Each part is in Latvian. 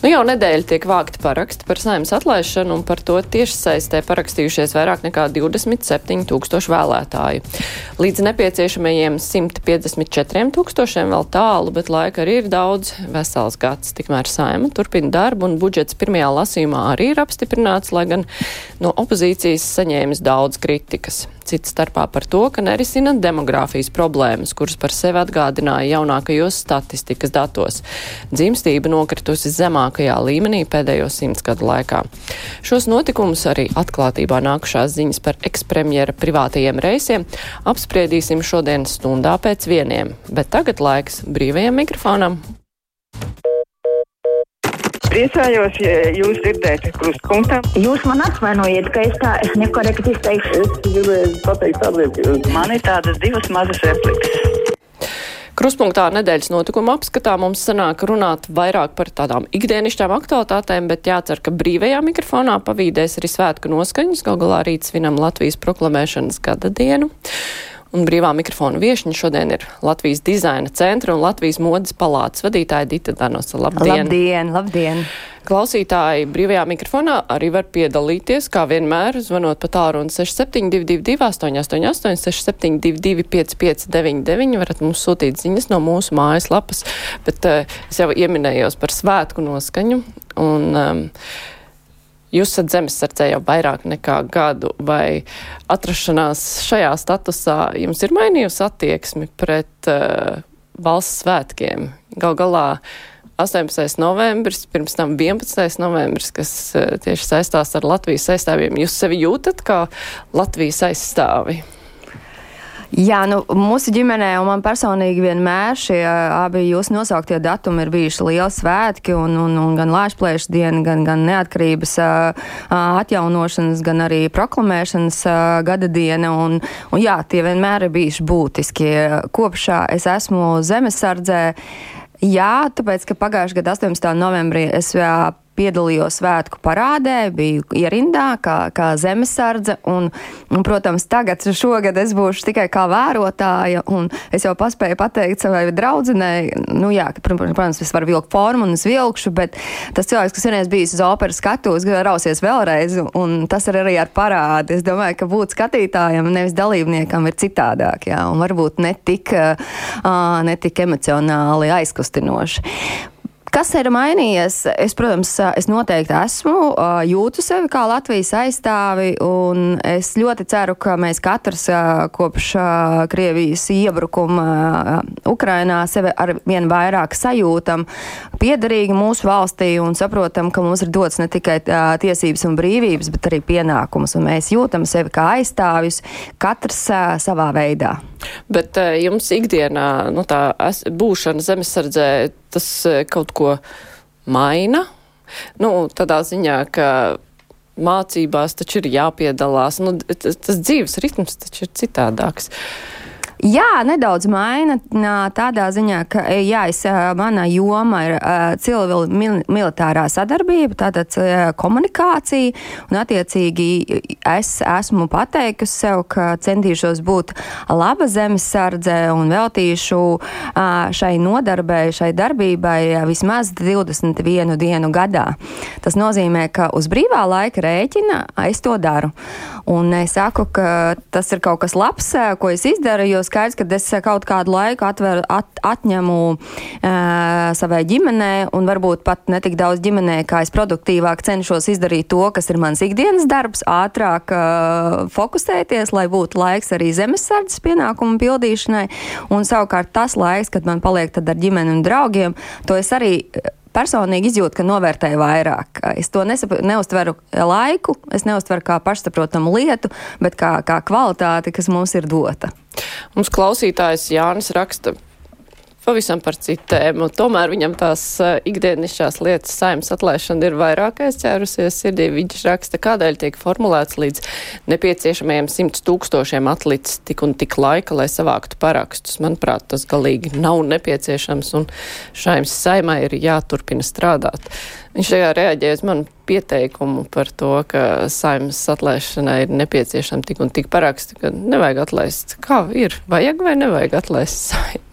Nu, jau nedēļa tiek vākti paraksti par saimnes atlaišanu, un par to tieši saistē parakstījušies vairāk nekā 27 tūkstoši vēlētāju. Līdz nepieciešamajiem 154 tūkstošiem vēl tālu, bet laika arī ir daudz, vesels gads. Tikmēr saima turpina darbu, un budžets pirmajā lasījumā arī ir apstiprināts, lai gan no opozīcijas saņēmis daudz kritikas cits starpā par to, ka nerisina demogrāfijas problēmas, kuras par sevi atgādināja jaunākajos statistikas datos. Dzimstība nokritusi zemākajā līmenī pēdējo simts gadu laikā. Šos notikumus arī atklātībā nākušās ziņas par ekspremjera privātajiem reisiem apspriedīsim šodien stundā pēc vieniem, bet tagad laiks brīvajam mikrofonam. Priecājos, ja jūs dzirdēt krustpunktā. Jūs man atvainojiet, ka es tā nekorekti izteikšu. Es gribēju pateikt ka man ir tādas divas mazas replikas. Kruspunktā nedēļas notikuma apskatā mums sanāk runāt vairāk par tādām ikdienišķām aktualitātēm, bet jācer, ka brīvajā mikrofonā pavīdēs arī svētku noskaņas, gal galā rīt svinam Latvijas proklamēšanas gada dienu. Un brīvā mikrofona viešņa šodien ir Latvijas dizaina centra un Latvijas modes palātas vadītāja Dita Danosa. Labdien! Labdien, labdien! Klausītāji brīvajā mikrofonā arī var piedalīties, kā vienmēr, zvanot pa tālruni 6722, 888, 672, 559, varat mums sūtīt ziņas no mūsu mājaslapas, bet uh, es jau ieminējos par svētku noskaņu. Un, um, Jūs esat zemesardze jau vairāk nekā gadu, vai atrašanās šajā statusā jums ir mainījusi attieksmi pret uh, valsts svētkiem? Gal galā 18. novembris, pirms tam 11. novembris, kas uh, tieši saistās ar Latvijas aizstāvjiem. Jūs sevi jūtat kā Latvijas aizstāvi? Jā, nu, mūsu ģimenē un man personīgi vienmēr šie abi jūsu nosauktie datumi ir bijuši lieli svētki, un, un, un gan Lāčplēša diena, gan, gan neatkarības atjaunošanas, gan arī proklamēšanas gada diena, un, un jā, tie vienmēr ir bijuši būtiski. Kopš es esmu zemesardzē, jā, tāpēc, ka pagājušajā gadā 18. novembrī es jā, piedalījos svētku parādē, biju ierindā kā, kā zemesardze, un, un, protams, tagad šogad es būšu tikai kā vērotāja, un es jau paspēju pateikt savai draudzenei, nu jā, ka, protams, es varu vilkt formu un es vilkšu, bet tas cilvēks, kas vienreiz bijis uz operas skatuves, rausies vēlreiz, un tas ir arī ar parādi. Es domāju, ka būt skatītājam, nevis dalībniekam, ir citādāk, jā, un varbūt ne tik, uh, ne tik emocionāli aizkustinoši. Kas ir mainījies? Es, protams, es noteikti esmu, jūtu sevi kā Latvijas aizstāvi, un es ļoti ceru, ka mēs katrs kopš Krievijas iebrukuma Ukrainā sevi ar vien vairāk sajūtam piederīgi mūsu valstī un saprotam, ka mums ir dots ne tikai tiesības un brīvības, bet arī pienākums, un mēs jūtam sevi kā aizstāvjus, katrs savā veidā. Bet jums ikdienā nu, tā būšana zemesardzē tas e, kaut ko maina. Nu, tādā ziņā, ka mācībās taču ir jāpiedalās. Nu, tas dzīves ritms taču ir citādāks. Uh, Jā, nedaudz maina tādā ziņā, ka jā, es, mana joma ir civil militārā sadarbība, tātad komunikācija, un attiecīgi es esmu pateikusi sev, ka centīšos būt laba zemesardze un veltīšu šai nodarbei, šai darbībai vismaz 21 dienu gadā. Tas nozīmē, ka uz brīvā laika rēķina es to daru. Un es saku, ka tas ir kaut kas labs, ko es izdaru, jo skaidrs, ka es kaut kādu laiku atveru, at, atņemu uh, savai ģimenei, un varbūt pat ne tik daudz ģimenei, kā es produktīvāk cenšos izdarīt to, kas ir mans ikdienas darbs, ātrāk uh, fokusēties, lai būtu laiks arī zemesardzes pienākumu pildīšanai, un savukārt tas laiks, kad man paliek ar ģimeni un draugiem, to es arī personīgi izjūtu, ka novērtēju vairāk. Es to nesap, neustveru laiku, es neustveru kā pašsaprotamu lietu, bet kā, kā kvalitāti, kas mums ir dota. Mums klausītājs Jānis raksta. Pavisam par citu tēmu. Tomēr viņam tās uh, ikdienišķās lietas saimnes atlaišana ir vairāk aizķērusies sirdī. Viņš raksta, kādēļ tiek formulēts līdz nepieciešamajiem simts tūkstošiem atlicis tik un tik laika, lai savāktu parakstus. Manuprāt, tas galīgi nav nepieciešams un šaims saimai ir jāturpina strādāt. Viņš tajā reaģēja uz manu pieteikumu par to, ka saimnes atlaišanai ir nepieciešama tik un tik paraksti, ka nevajag atlaist. Kā ir? Vajag vai nevajag atlaist saimu?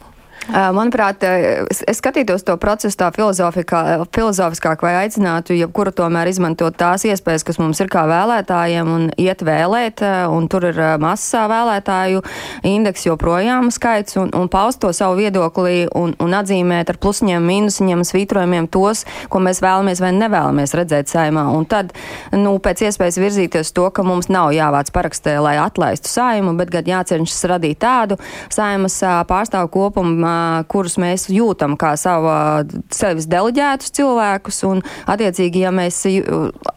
Manuprāt, es, skatītos to procesu tā filozofiskāk vai aicinātu, jebkuru tomēr izmantot tās iespējas, kas mums ir kā vēlētājiem un iet vēlēt, un tur ir masā vēlētāju indeks joprojām skaits, un, un paust to savu viedokli un, un atzīmēt ar plusņiem, mīnusņiem, svītrojumiem tos, ko mēs vēlamies vai nevēlamies redzēt saimā. Un tad, nu, pēc iespējas virzīties to, ka mums nav jāvāc parakstē, lai atlaistu saimu, bet gan jācenšas radīt tādu saimas pārstāvu kopumu, kurus mēs jūtam kā sava sevis deleģētus cilvēkus, un attiecīgi, ja mēs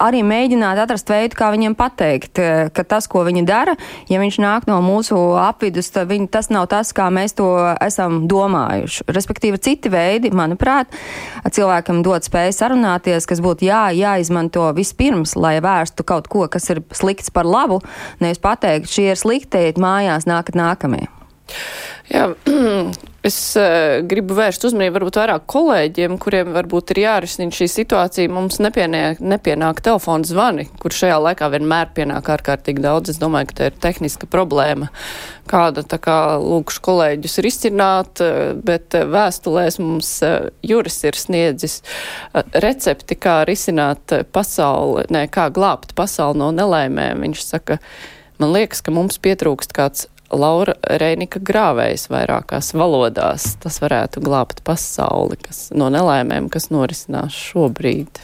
arī mēģinātu atrast veidu, kā viņiem pateikt, ka tas, ko viņi dara, ja viņš nāk no mūsu apvidus, tad viņi, tas nav tas, kā mēs to esam domājuši. Respektīvi, citi veidi, manuprāt, cilvēkam dot spēju sarunāties, kas būtu jā, jāizmanto vispirms, lai vērstu kaut ko, kas ir slikts par labu, nevis pateikt, šie ir slikti, mājās nākat nākamie. Jā, es uh, gribu vērst uzmanību varbūt vairāk kolēģiem, kuriem varbūt ir jārisina šī situācija. Mums nepienāk, nepienāk telefona zvani, kur šajā laikā vienmēr pienāk ārkārtīgi daudz. Es domāju, ka tā ir tehniska problēma, kāda tā kā lūkšu kolēģus ir izcināt, bet vēstulēs mums uh, Juris ir sniedzis uh, recepti, kā risināt pasauli, ne, kā glābt pasauli no nelaimēm. Viņš saka, man liekas, ka mums pietrūkst kāds Laura Reinika grāvējs vairākās valodās. Tas varētu glābt pasauli kas, no nelaimēm, kas norisinās šobrīd.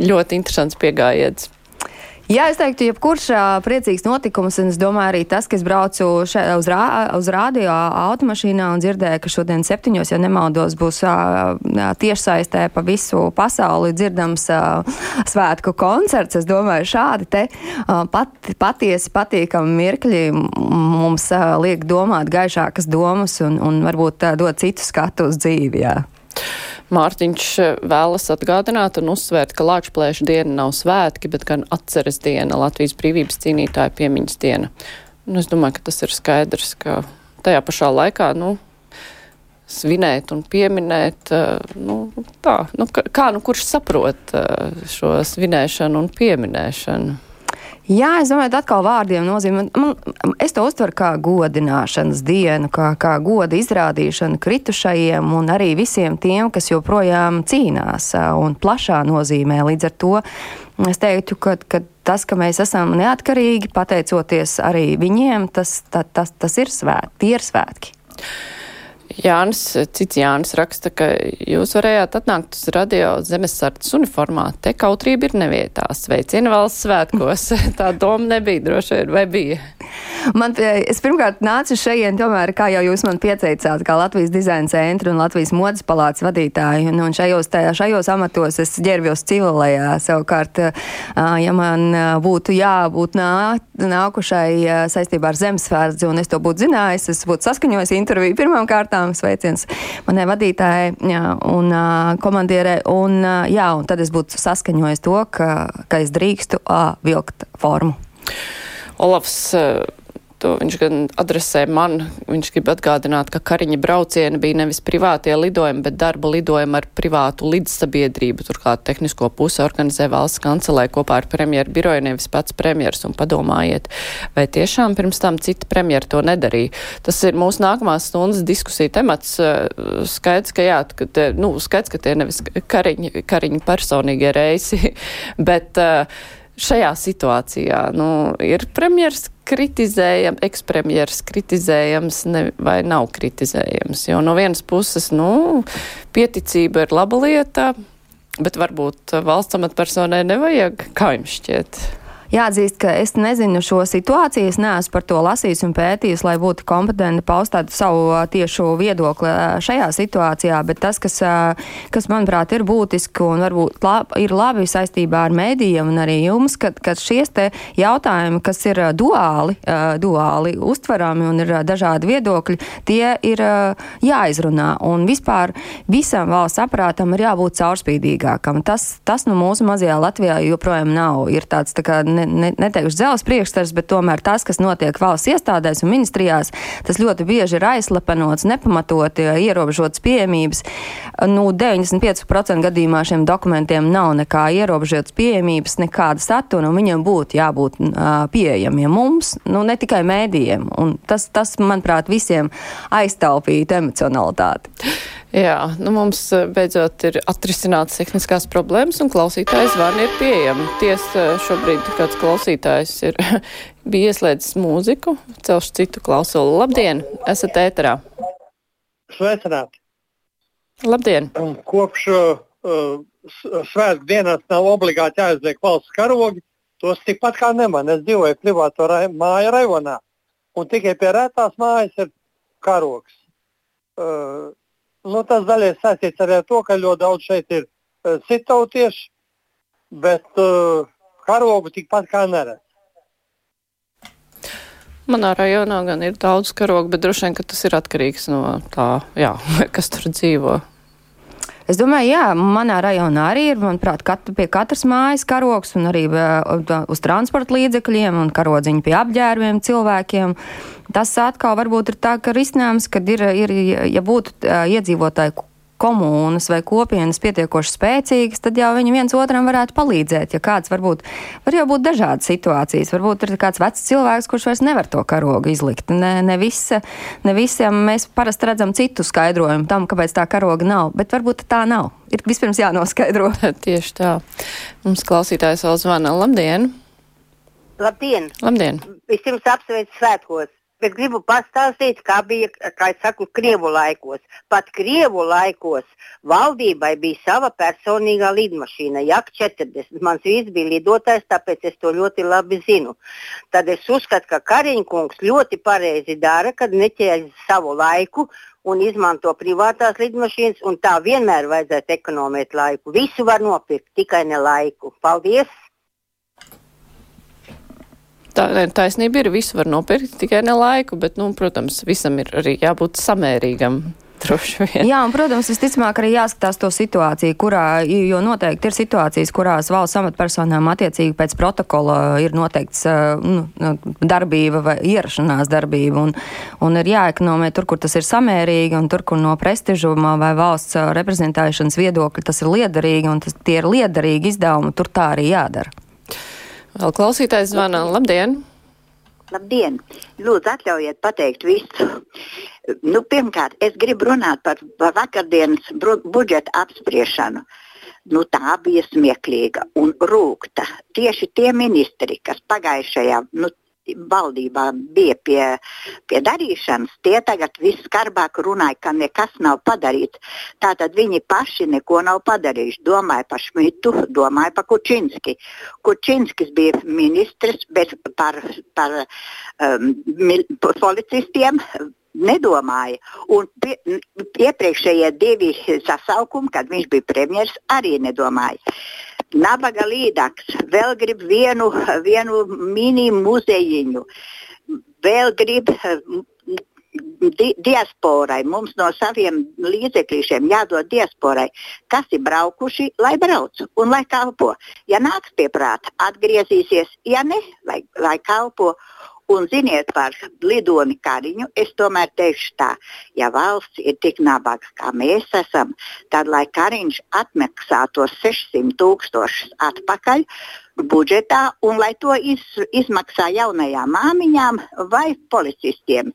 Ļoti interesants pieejams. Jā, es teiktu, jebkurš priecīgs notikums, un es domāju arī tas, ka es braucu še, uz, rā, uz rādio automašīnā un dzirdēju, ka šodien septiņos, ja nemaldos, būs tiešsaistē pa visu pasauli dzirdams svētku koncerts. Es domāju, šādi te pat, patiesi patīkami mirkļi mums liek domāt gaišākas domas un, un varbūt dot citu skatu uz dzīvi. Jā. Mārtiņš eh, vēlas atgādināt un uzsvērt, ka Lāčplēša diena nav svētki, bet gan atceres diena, Latvijas brīvības cīnītāja piemiņas diena. Un es domāju, ka tas ir skaidrs, ka tajā pašā laikā, nu, svinēt un pieminēt, eh, nu, tā, nu, kā, nu, kurš saprot eh, šo svinēšanu un pieminēšanu. Jā, es domāju, atkal vārdiem nozīmē. Man, es to uztveru kā godināšanas dienu, kā, kā goda izrādīšanu kritušajiem un arī visiem tiem, kas joprojām cīnās un plašā nozīmē. Līdz ar to es teiktu, ka, ka tas, ka mēs esam neatkarīgi, pateicoties arī viņiem, tas, ta, tas, tas ir svētki, tie ir svētki. Jānis, cits Jānis raksta, ka jūs varējāt atnākt uz radio zemesardzes uniformā. Te kautrība ir nevietā. Sveicieni valsts svētkos. Tā doma nebija droši vien, vai bija? Man, es pirmkārt nācu šeit, tomēr, kā jau jūs man pieteicāt, kā Latvijas dizaina centra un Latvijas modes palātas vadītāju, un, un šajos, tajā, šajos amatos es ģērbjos civilajā. Savukārt, ja man būtu jābūt nā, nākušai saistībā ar Zemesvērdzi, un es to būtu zinājis, es būtu saskaņojis interviju pirmām kārtām, sveiciens manai vadītājai jā, un komandierei, un, jā, un tad es būtu saskaņojis to, ka, ka es drīkstu vilkt formu. Olafs to viņš gan adresē man. Viņš grib atgādināt, ka Kariņa braucieni bija nevis privātie lidojumi, bet darba lidojumi ar privātu lidsabiedrību. Turklāt tehnisko pusi organizē valsts kancelē kopā ar premjeru biroju, nevis pats premjers. Un padomājiet, vai tiešām pirms tam citi premjeri to nedarīja. Tas ir mūsu nākamās stundas diskusija temats. Skaidrs, ka jā, ka te, nu, skaidrs, ka tie nevis Kariņa, Kariņa personīgie reisi, bet uh, šajā situācijā nu, ir premjeras kritizējams, ekspremjeras kritizējams ne, vai nav kritizējams. Jo no vienas puses, nu, pieticība ir laba lieta, bet varbūt valsts amatpersonai nevajag, kā jums šķiet? Jāatzīst, ka es nezinu šo situāciju, es neesmu par to lasījis un pētījis, lai būtu kompetenti paust tādu savu tiešu viedokli šajā situācijā, bet tas, kas, kas manuprāt, ir būtiski un varbūt lab, ir labi saistībā ar mēdījiem un arī jums, ka, ka šies te jautājumi, kas ir duāli, duāli uztverami un ir dažādi viedokļi, tie ir jāizrunā. Un vispār visam valsts aprātam ir jābūt caurspīdīgākam. Tas, tas nu mūsu mazajā Latvijā joprojām nav. Ir tāds, tā kā, ne, ne, neteikšu dzels priekšstars, bet tomēr tas, kas notiek valsts iestādēs un ministrijās, tas ļoti bieži ir aizslepenots, nepamatoti, ierobežots pieejamības. Nu, 95% gadījumā šiem dokumentiem nav nekā ierobežotas pieejamības, nekāda satura, un viņiem būtu jābūt uh, pieejamiem mums, nu, ne tikai mēdījiem. Un tas, tas, manuprāt, visiem aiztaupītu emocionalitāti. Jā, nu mums beidzot ir atrisināts tehniskās problēmas un klausītājs zvani ir pieejami. Tiesa šobrīd kāds klausītājs ir bija ieslēdzis mūziku, celš citu klausulu. Labdien, esat ēterā. Sveicināti. Labdien. Kopš uh, svētku dienās nav obligāti jāizliek valsts karogi, tos tikpat kā neman. Es dzīvoju privāto rai, māju rajonā, un tikai pie rētās mājas ir karogs. Uh, Nu, tas daļai saistīts arī ar to, ka ļoti daudz šeit ir uh, citautieši, bet uh, karogu tikpat kā neredz. Manā rajonā gan ir daudz karogu, bet droši vien, tas ir atkarīgs no tā, jā, kas tur dzīvo. Es domāju, jā, manā rajonā arī ir, manuprāt, kat, pie katras mājas karoks un arī uz transporta līdzekļiem un karodziņi pie apģērbiem cilvēkiem. Tas atkal varbūt ir tā, ka risinājums, kad ir, ir ja būtu iedzīvotāji komunas vai kopienas pietiekoši spēcīgas, tad jau viņi viens otram varētu palīdzēt. Ja kāds varbūt, var jau būt dažādas situācijas, varbūt ir kāds vecs cilvēks, kurš vairs nevar to karogu izlikt. Ne, ne, visa, ne visiem mēs parasti redzam citu skaidrojumu tam, kāpēc tā karoga nav, bet varbūt tā nav. Ir vispirms jānoskaidro. Tieši tā. Mums klausītājs vēl zvana. Labdien! Labdien! Labdien! Vispirms apsveicu svētkos! Bet gribu pastāstīt, kā bija, kā es saku, Krievu laikos. Pat Krievu laikos valdībai bija sava personīgā lidmašīna, Jak 40. Mans vīrs bija lidotājs, tāpēc es to ļoti labi zinu. Tad es uzskatu, ka Kariņkungs ļoti pareizi dara, kad neķēž savu laiku un izmanto privātās lidmašīnas, un tā vienmēr vajadzētu ekonomēt laiku. Visu var nopirkt, tikai ne laiku. Paldies! Tā taisnība ir, visu var nopirkt, tikai ne laiku, bet, nu, protams, visam ir arī jābūt samērīgam. Jā, un, protams, visticamāk arī jāskatās to situāciju, kurā, jo noteikti ir situācijas, kurās valsts amatpersonām attiecīgi pēc protokola ir noteikts nu, darbība vai ierašanās darbība, un, un ir jāekonomē tur, kur tas ir samērīgi, un tur, kur no prestižuma vai valsts reprezentēšanas viedokļa tas ir liederīgi, un tas, tie ir liederīgi izdevumi, tur tā arī jādara. Vēl klausītājs zvana. Labdien! Labdien! Lūdzu, atļaujiet pateikt visu. Nu, pirmkārt, es gribu runāt par, par vakardienas budžeta apspriešanu. Nu, tā bija smieklīga un rūkta. Tieši tie ministri, kas pagājušajā, nu, valdībā bija pie, pie darīšanas, tie tagad viskarbāk runāja, ka nekas nav padarīts. Tātad viņi paši neko nav padarījuši. Domāja par Šmitu, domāja par Kučinski. Kučinskis bija ministrs, bet par, par um, policistiem nedomāja. Un pie, iepriekšējie divi sasaukumi, kad viņš bija premjerministrs, arī nedomāja. Nabaga līdaks. Vēl grib vienu, vienu mini muzejiņu, vēl grib di diasporai, mums no saviem līdzekļiem jādod diasporai, kas ir braukuši, lai brauc un lai kalpo. Ja nāks pie prāta, atgriezīsies, ja ne, lai, lai kalpo. Un ziniet par lidoni Kariņu, es tomēr teikšu tā, ja valsts ir tik nabaga, kā mēs esam, tad lai Kariņš atmaksā tos 600 tūkstošus atpakaļ budžetā un lai to iz, izmaksā jaunajām māmiņām vai policistiem.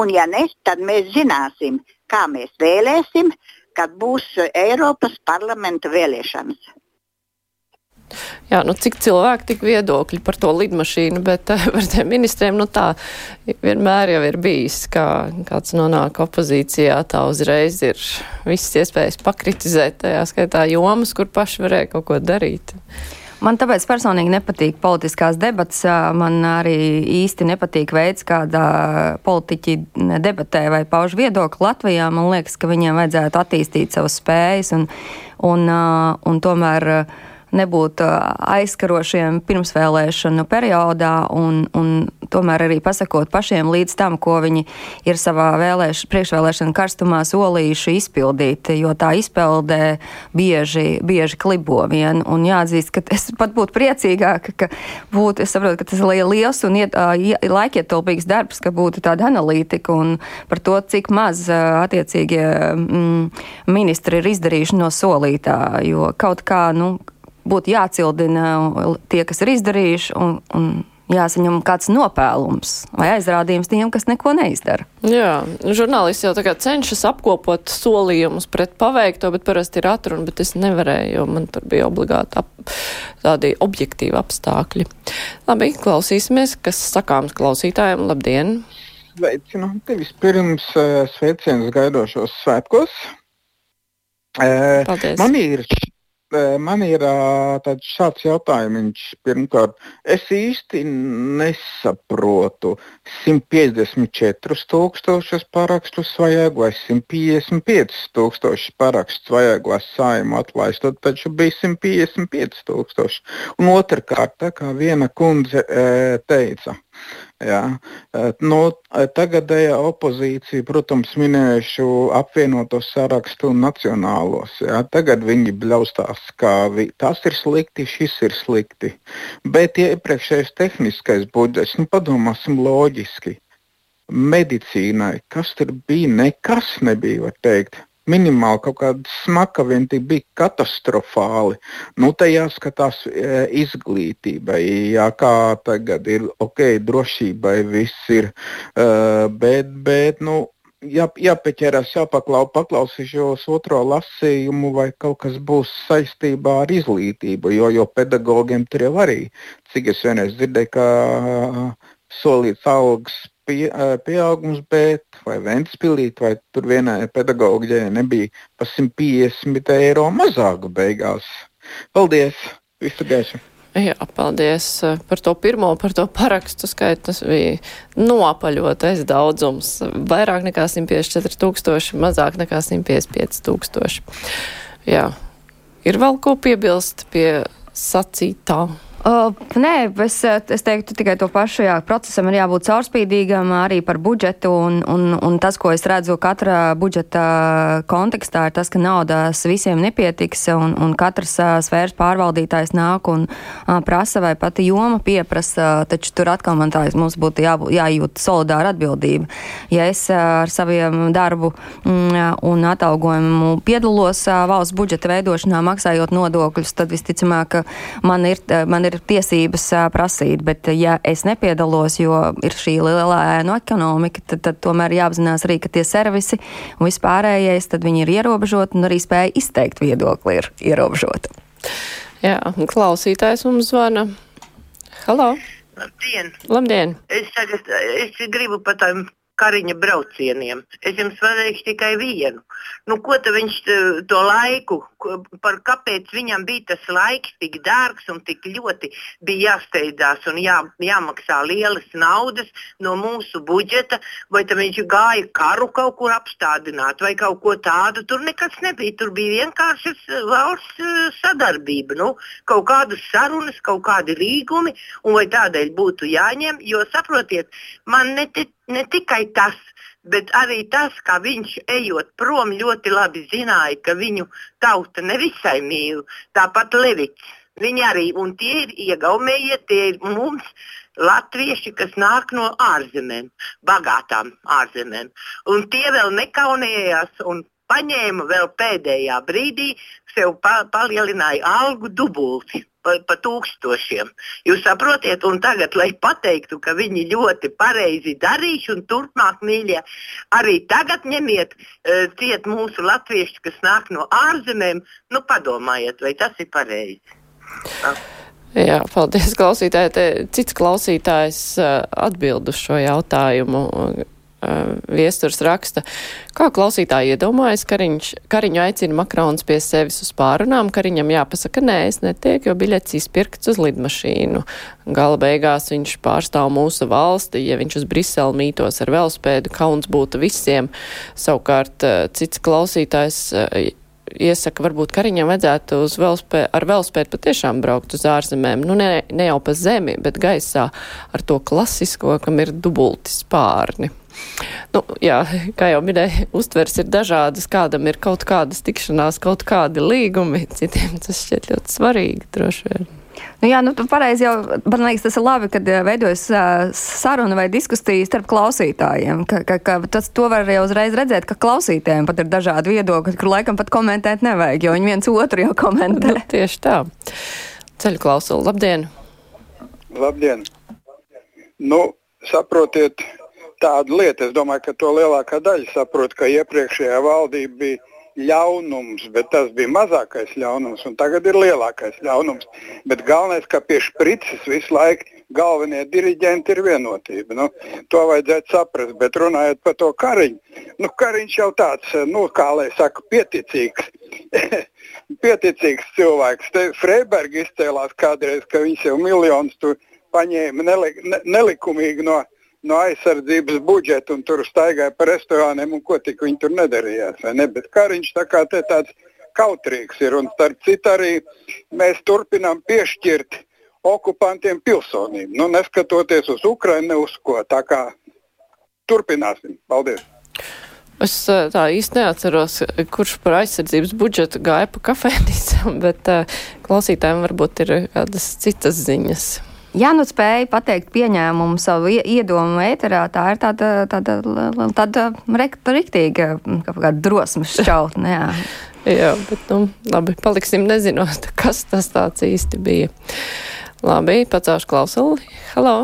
Un ja ne, tad mēs zināsim, kā mēs vēlēsim, kad būs Eiropas parlamenta vēlēšanas. Jā, nu cik cilvēki, tik viedokļi par to lidmašīnu, bet eh, par tiem ministriem, nu tā vienmēr jau ir bijis, kā kāds nonāk opozīcijā, tā uzreiz ir visas iespējas pakritizēt tajā skaitā jomas, kur paši varēja kaut ko darīt. Man tāpēc personīgi nepatīk politiskās debatas. Man arī īsti nepatīk veids, kādā politiķi debatē vai pauž viedokli Latvijā. Man liekas, ka viņiem vajadzētu attīstīt savas spējas un, un, un tomēr nebūt aizskarošiem pirmsvēlēšanu periodā un, un tomēr arī pasakot pašiem līdz tam, ko viņi ir savā vēlēš, priekšvēlēšana karstumā solījuši izpildīt, jo tā izpildē bieži, bieži klibo vien. Un jāatzīst, ka es pat būtu priecīgāka, ka būtu, es saprotu, ka tas ir liels un iet, laikietilpīgs darbs, ka būtu tāda analītika un par to, cik maz attiecīgie mm, ministri ir izdarījuši no solītā, jo kaut kā, nu, būtu jācildina tie, kas ir izdarījuši, un, un jāsaņem kāds nopēlums vai aizrādījums tiem, kas neko neizdara. Jā, žurnālisti jau cenšas apkopot solījumus pret paveikto, bet parasti ir atruna, bet es nevarēju, jo man tur bija obligāti ap, tādi objektīvi apstākļi. Labi, klausīsimies, kas sakāms klausītājiem. Labdien! Sveicināti! Vispirms sveicienus gaidošos svētkos. Paldies. Man ir man ir tāds šāds jautājums. Pirmkārt, es īsti nesaprotu 154 tūkstošus parakstus vajag vai 155 tūkstošus parakstus vajag, lai saimu atlaistot, taču bija 155 tūkstoši. Un otrkārt, tā kā viena kundze e, teica, Jā. Nu, tagadējā opozīcija, protams, minējuši apvienoto sarakstu un nacionālos. Jā. Tagad viņi bļaustās, ka vi, tas ir slikti, šis ir slikti. Bet iepriekšējais tehniskais budžets, nu, padomāsim loģiski. Medicīnai, kas tur bija, nekas nebija, var teikt minimāli kaut kāda smaka vien tik bija katastrofāli. Nu, te jāskatās e, izglītībai, jā, kā tagad ir, ok, drošībai viss ir, uh, bet, bet, nu, jā, jāpieķerās, jāpaklau, paklausīšos otro lasījumu, vai kaut kas būs saistībā ar izglītību, jo, jo pedagogiem tur jau arī, cik es vienreiz dzirdēju, ka solīts algas pie, pieaugums, bet vai Ventspilīt, vai tur vienai pedagoģijai nebija pa 150 eiro mazāk beigās. Paldies! Visu gaišu! Jā, paldies par to pirmo, par to parakstu skaitu. Tas bija nopaļotais daudzums. Vairāk nekā 154 tūkstoši, mazāk nekā 155 tūkstoši. Jā. Ir vēl ko piebilst pie sacītā? Uh, nē, es, es teiktu tikai to pašu. Jā, procesam ir jābūt caurspīdīgam arī par budžetu. Un, un, un tas, ko es redzu katra budžeta kontekstā, ir tas, ka naudas visiem nepietiks. Un, un katrs sfēras pārvaldītājs nāk un uh, prasa, vai pati joma pieprasa. Taču tur atkal man tā, mums būtu jābūt, jājūt solidāra atbildība. Ja es ar saviem darbu mm, un atalgojumu piedalos valsts budžeta veidošanā, maksājot nodokļus, tad visticamāk, man ir, man ir ir tiesības prasīt, bet ja es nepiedalos, jo ir šī lielā ēnu ekonomika, tad, tad tomēr jāapzinās arī, ka tie servisi un vispārējais, tad viņi ir ierobežoti un arī spēja izteikt viedokli ir ierobežota. Jā, klausītājs mums zvana. Halo! Labdien! Labdien! Es, tagad, es gribu par tām kariņa braucieniem. Es jums pateikšu tikai vienu. Nu, ko viņš to laiku, par kāpēc viņam bija tas laiks tik dārgs un tik ļoti bija jāsteidzās un jā, jāmaksā lielas naudas no mūsu budžeta, vai viņš gāja karu kaut kur apstādināt vai kaut ko tādu. Tur nekas nebija. Tur bija vienkārši valsts sadarbība, nu, kaut kādas sarunas, kaut kādi līgumi, un vai tādēļ būtu jāņem, jo saprotiet, man ne, ne tikai tas, bet arī tas, ka viņš ejot prom ļoti labi zināja, ka viņu tauta nevisai mīl. Tāpat Levits. Viņi arī, un tie ir iegaumējie, tie ir mums latvieši, kas nāk no ārzemēm, bagātām ārzemēm. Un tie vēl nekaunējās un paņēma vēl pēdējā brīdī, sev pa, palielināja algu dubulti pa, pa tūkstošiem. Jūs saprotiet, un tagad, lai pateiktu, ka viņi ļoti pareizi darījuši un turpmāk mīļie, arī tagad ņemiet uh, ciet mūsu latvieši, kas nāk no ārzemēm, nu padomājiet, vai tas ir pareizi. Tā. Jā, paldies klausītāji. Cits klausītājs uh, atbild uz šo jautājumu. Uh, viesturs raksta, kā klausītāji iedomājas, Kariņš, Kariņu aicina Makrons pie sevis uz pārunām, Kariņam jāpasaka, nē, es netiek, jo biļets izpirkts uz lidmašīnu. Gala beigās viņš pārstāv mūsu valsti, ja viņš uz Briselu mītos ar velospēdu, kauns būtu visiem. Savukārt uh, cits klausītājs uh, iesaka, varbūt Kariņam vajadzētu velospē, ar velospēdu patiešām braukt uz ārzemēm. Nu, ne, ne jau pa zemi, bet gaisā ar to klasisko, kam ir dubulti spārni. Nu, jā, kā jau minēju, uztvers ir dažādas. Kādam ir kaut kādas tikšanās, kaut kādi līgumi, citiem tas šķiet ļoti svarīgi droši vien. Nu, jā, nu, pareizi jau, man liekas, tas ir labi, kad eh, veidojas uh, saruna vai diskusija starp klausītājiem. Ka, ka, ka tas, to var jau uzreiz redzēt, ka klausītājiem pat ir dažādi viedokļi, kur laikam pat komentēt nevajag, jo viņi viens otru jau komentē. Nu, tieši tā. Ceļu klausulu, labdien! Labdien! Nu, saprotiet, tāda lieta. Es domāju, ka to lielākā daļa saprot, ka iepriekšējā valdība bija ļaunums, bet tas bija mazākais ļaunums, un tagad ir lielākais ļaunums. Bet galvenais, ka pie sprites visu laiku galvenie diriģenti ir vienotība. Nu, to vajadzētu saprast, bet runājot par to kariņu, nu, kariņš jau tāds, nu, kā lai saka, pieticīgs. pieticīgs cilvēks. Te Freiberga izcēlās kādreiz, ka viņš jau miljonus paņēma neli, ne, nelikumīgi no no aizsardzības budžeta un tur staigāja pa restorāniem un ko tik viņi tur nedarījās. Ne? Bet Kariņš tā kā te tāds kautrīgs ir un starp citu arī mēs turpinām piešķirt okupantiem pilsonību. Nu, neskatoties uz Ukrainu, uz ko. Tā kā turpināsim. Paldies! Es tā īsti neatceros, kurš par aizsardzības budžetu gāja pa kafejnīcām, bet uh, klausītājiem varbūt ir kādas citas ziņas. Ja nu spēja pateikt pieņēmumu savu iedomu ēterā, tā ir tāda, tāda, tāda riktīga drosmes šķautne. Jā. jā, bet nu, labi, paliksim nezinot, kas tas tāds īsti bija. Labi, pacaušu klausuli. Halo!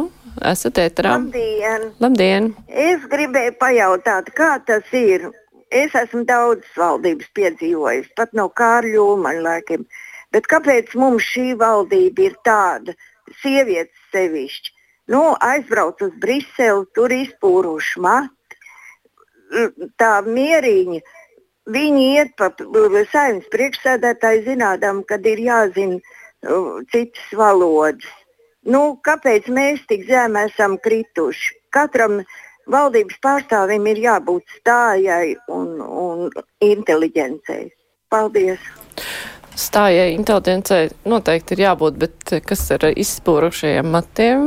Esat ēterā? Labdien! Labdien! Es gribēju pajautāt, kā tas ir. Es esmu daudzas valdības piedzīvojis, pat no Kārļa Ulmaņa laikiem. Bet kāpēc mums šī valdība ir tāda? Sievietes sevišķi. Nu, aizbrauc uz Briseli, tur izpūruši mati. Tā mierīgi. Viņi iet pa saimnes priekšsēdētāju zinādām, kad ir jāzina uh, citas valodas. Nu, kāpēc mēs tik zem esam krituši? Katram valdības pārstāvim ir jābūt stājai un, un inteliģencei. Paldies! Stājai inteligencei noteikti ir jābūt, bet eh, kas ar izspūrušajiem matiem?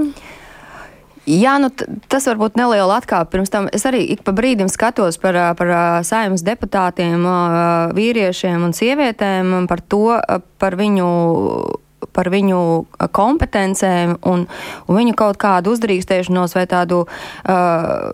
Jā, nu, tas varbūt neliela atkāpe. Pirms tam es arī ik pa brīdim skatos par, par saimnes deputātiem, vīriešiem un sievietēm, par to, par viņu par viņu kompetencēm un, un viņu kaut kādu uzdrīkstēšanos vai tādu uh,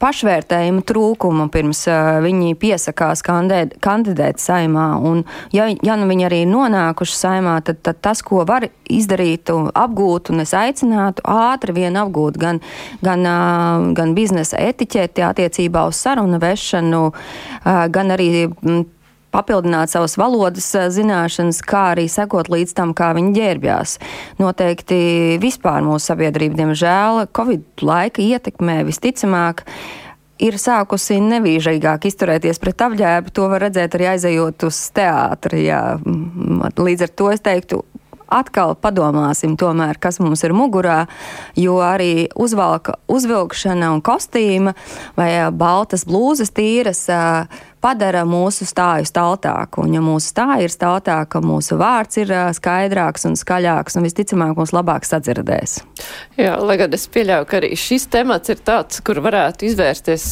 pašvērtējumu trūkumu pirms uh, viņi piesakās kandidēt, kandidēt saimā. Un, ja, ja nu viņi arī nonākuši saimā, tad, tad tas, ko var izdarīt, apgūt, un es aicinātu ātri vien apgūt gan, gan, uh, gan biznesa etiķeti attiecībā uz sarunu vešanu, uh, gan arī. M, papildināt savas valodas eh, zināšanas, kā arī sekot līdz tam, kā viņi ģērbjās. Noteikti vispār mūsu sabiedrība, diemžēl, Covid laika ietekmē visticamāk ir sākusi nevīžīgāk izturēties pret apģērbu. To var redzēt arī aizejot uz teātri. Jā. Līdz ar to es teiktu, atkal padomāsim, tomēr, kas mums ir mugurā, jo arī uzvalka, uzvilkšana un kostīma vai baltas blūzas tīras padara mūsu stāju staltāku. Un, ja mūsu stāja ir staltāka, mūsu vārds ir skaidrāks un skaļāks, un visticamāk mums labāk sadzirdēs. Jā, lai gan es pieļauju, ka arī šis temats ir tāds, kur varētu izvērsties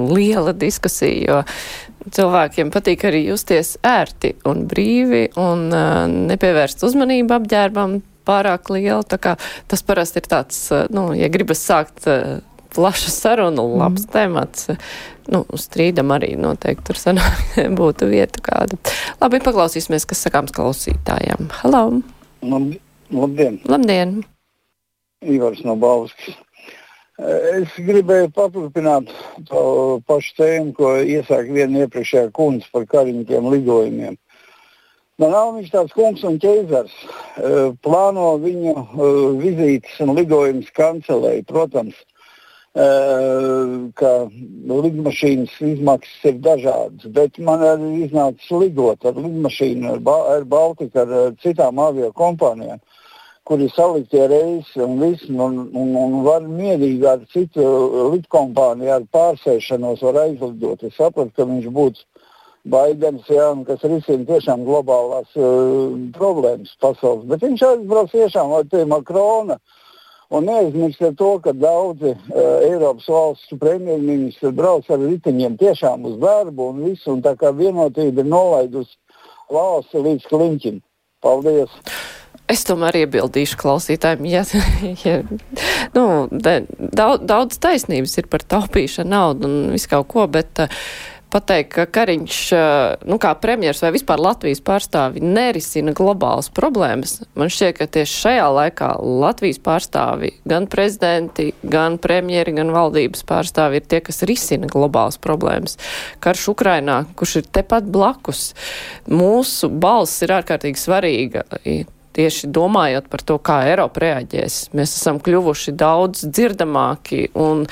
liela diskusija, jo cilvēkiem patīk arī justies ērti un brīvi un nepievērst uzmanību apģērbam pārāk lielu. Tas parasti ir tāds, nu, ja gribas sākt plašu sarunu, labs mm. temats. Nu, strīdam arī noteikti tur sanāk, būtu vieta kāda. Labi, paklausīsimies, kas sakāms klausītājiem. Halo! Labdien! Labdien! Ivars no Bauskas. Es gribēju paturpināt to pašu tēmu, ko iesāka viena iepriekšējā kundze par kariņķiem lidojumiem. Man nav viņš tāds kungs un ķēzars. Plāno viņu vizītes un lidojumus kancelēt. Protams, ka lidmašīnas izmaksas ir dažādas, bet man arī iznācis lidot ar lidmašīnu, ar, ba ar Baltiku, ar citām avio kompānijām, kuri saliktie reisi un viss, un, un, un var mierīgi ar citu lidkompāniju, ar pārsēšanos var aizlidot. Es sapratu, ka viņš būtu Baidens, jā, kas risina tiešām globālās uh, problēmas pasaules, bet viņš aizbrauc tiešām ar te Makrona. Uh, Un neaizmirstiet to, ka daudzi uh, Eiropas valstu premjerministri brauc ar riteņiem tiešām uz darbu un visu, un tā kā vienotība ir nolaidusi valsti līdz kliņķim. Paldies! Es tomēr iebildīšu klausītājiem, ja, ja nu, de, daudz, daudz taisnības ir par taupīšanu naudu un visu kaut ko, bet uh, pateikt, ka Kariņš, nu, kā premjers vai vispār Latvijas pārstāvi nerisina globālas problēmas. Man šķiet, ka tieši šajā laikā Latvijas pārstāvi, gan prezidenti, gan premjeri, gan valdības pārstāvi ir tie, kas risina globālas problēmas. Karš Ukrainā, kurš ir tepat blakus, mūsu balss ir ārkārtīgi svarīga tieši domājot par to, kā Eiropa reaģēs. Mēs esam kļuvuši daudz dzirdamāki un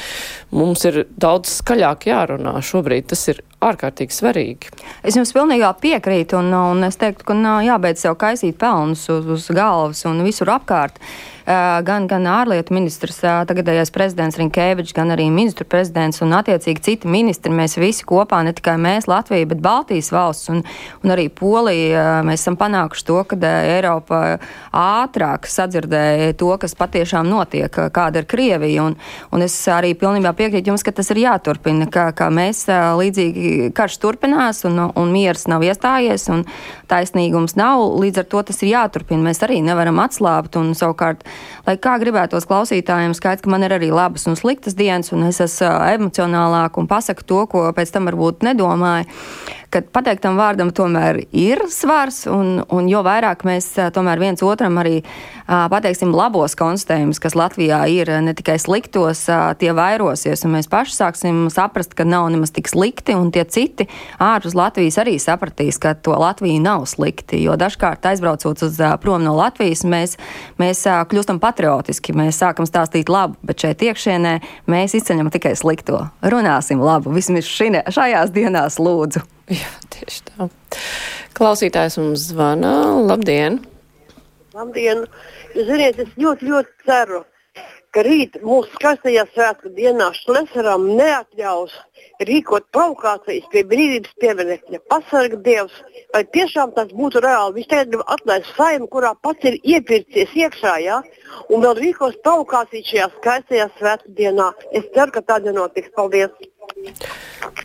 mums ir daudz skaļāk jārunā. Šobrīd tas ir ārkārtīgi svarīgi. Es jums pilnībā piekrītu, un, un es teiktu, ka nav jābeidz sev kaisīt pelnus uz, uz galvas un visur apkārt. Gan, gan ārlietu ministrs, tagadējais prezidents Rinkēvičs, gan arī ministru prezidents un attiecīgi citi ministri. Mēs visi kopā, ne tikai mēs, Latvija, bet Baltijas valsts un, un arī Polija, mēs esam panākuši to, ka Eiropa ātrāk sadzirdēja to, kas patiešām notiek, kāda ir Krievija. Un, un es arī pilnībā piekrītu jums, ka tas ir jāturpina, ka, ka mēs līdzīgi karš turpinās un, un miers nav iestājies un taisnīgums nav. Līdz ar to tas ir jāturpina. Mēs arī nevaram atslābt un savukārt, lai kā gribētos klausītājiem, skaidrs, ka man ir arī labas un sliktas dienas un es esmu emocionālāk un pasaku to, ko pēc tam varbūt nedomāju ka pateiktam vārdam tomēr ir svars, un, un jo vairāk mēs tomēr viens otram arī pateiksim labos konstatējumus, kas Latvijā ir ne tikai sliktos, tie vairosies, un mēs paši sāksim saprast, ka nav nemaz tik slikti, un tie citi ārpus Latvijas arī sapratīs, ka to Latviju nav slikti, jo dažkārt aizbraucot uz prom no Latvijas, mēs, mēs kļūstam patriotiski, mēs sākam stāstīt labu, bet šeit iekšienē mēs izceļam tikai slikto. Runāsim labu, vismaz šajās dienās lūdzu. Jā, tieši tā. Klausītājs mums zvana. Labdien! Labdien! Ziniet, es ļoti, ļoti ceru, ka rīt mūsu skaistajā svētku dienā Šlesaram neatļaus rīkot provokācijas pie brīvības pieminekļa. Pasarga Dievs, vai tiešām tas būtu reāli. Viņš tagad grib atlaist saimu, kurā pats ir iepircies iekšā, ja? un vēl rīkos provokācijas šajā skaistajā svētku dienā. Es ceru, ka tā nenotiks. Paldies!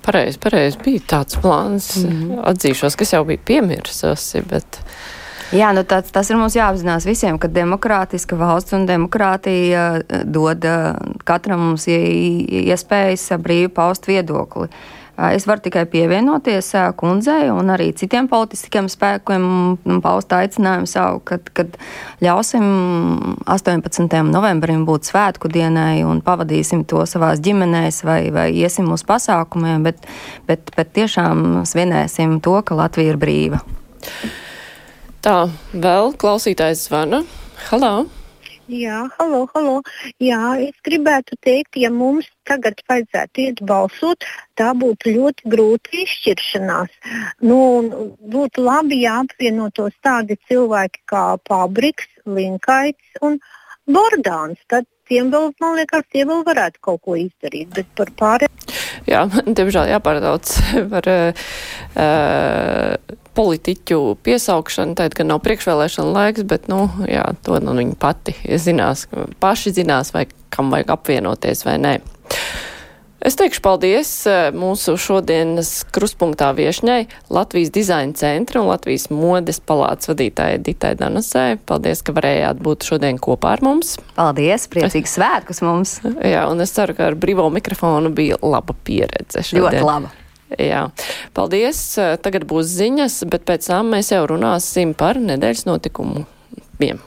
Pareizi, pareizi bija tāds plāns. Mm -hmm. Atzīšos, kas jau bija piemirsusi, bet. Jā, nu tas, tas ir mums jāapzinās visiem, ka demokrātiska valsts un demokrātija eh, dod eh, katram mums iespējas brīvi paust viedokli. Es varu tikai pievienoties kundzei un arī citiem politiskiem spēkiem un paust aicinājumu savu, kad, kad ļausim 18. novembrim būt svētku dienai un pavadīsim to savās ģimenēs vai, vai iesim uz pasākumiem, bet, bet, bet tiešām svinēsim to, ka Latvija ir brīva. Tā, vēl klausītājs zvana. Halo! Jā, halo, halo. Jā, es gribētu teikt, ja mums tagad vajadzētu iet balsot, tā būtu ļoti grūta izšķiršanās. Nu, būtu labi, ja apvienotos tādi cilvēki kā Pabriks, Linkaits un Bordāns. Tad tiem vēl, man liekas, tie vēl varētu kaut ko izdarīt. Bet par pārējiem. Jā, diemžēl jāpārdauc par. Uh, politiķu piesaukšana, tad, ka nav priekšvēlēšana laiks, bet, nu, jā, to nu, viņi pati zinās, paši zinās, vai kam vajag apvienoties vai nē. Es teikšu paldies eh, mūsu šodienas kruspunktā viešņai Latvijas dizaina centra un Latvijas modes palātas vadītājai Ditai Danasai. Paldies, ka varējāt būt šodien kopā ar mums. Paldies, priecīgs svētkus mums. Jā, un es ceru, ka ar brīvo mikrofonu bija laba pieredze šodien. Ļoti laba. Jā, paldies. Tagad būs ziņas, bet pēc tam mēs jau runāsim par nedēļas notikumu. Bien.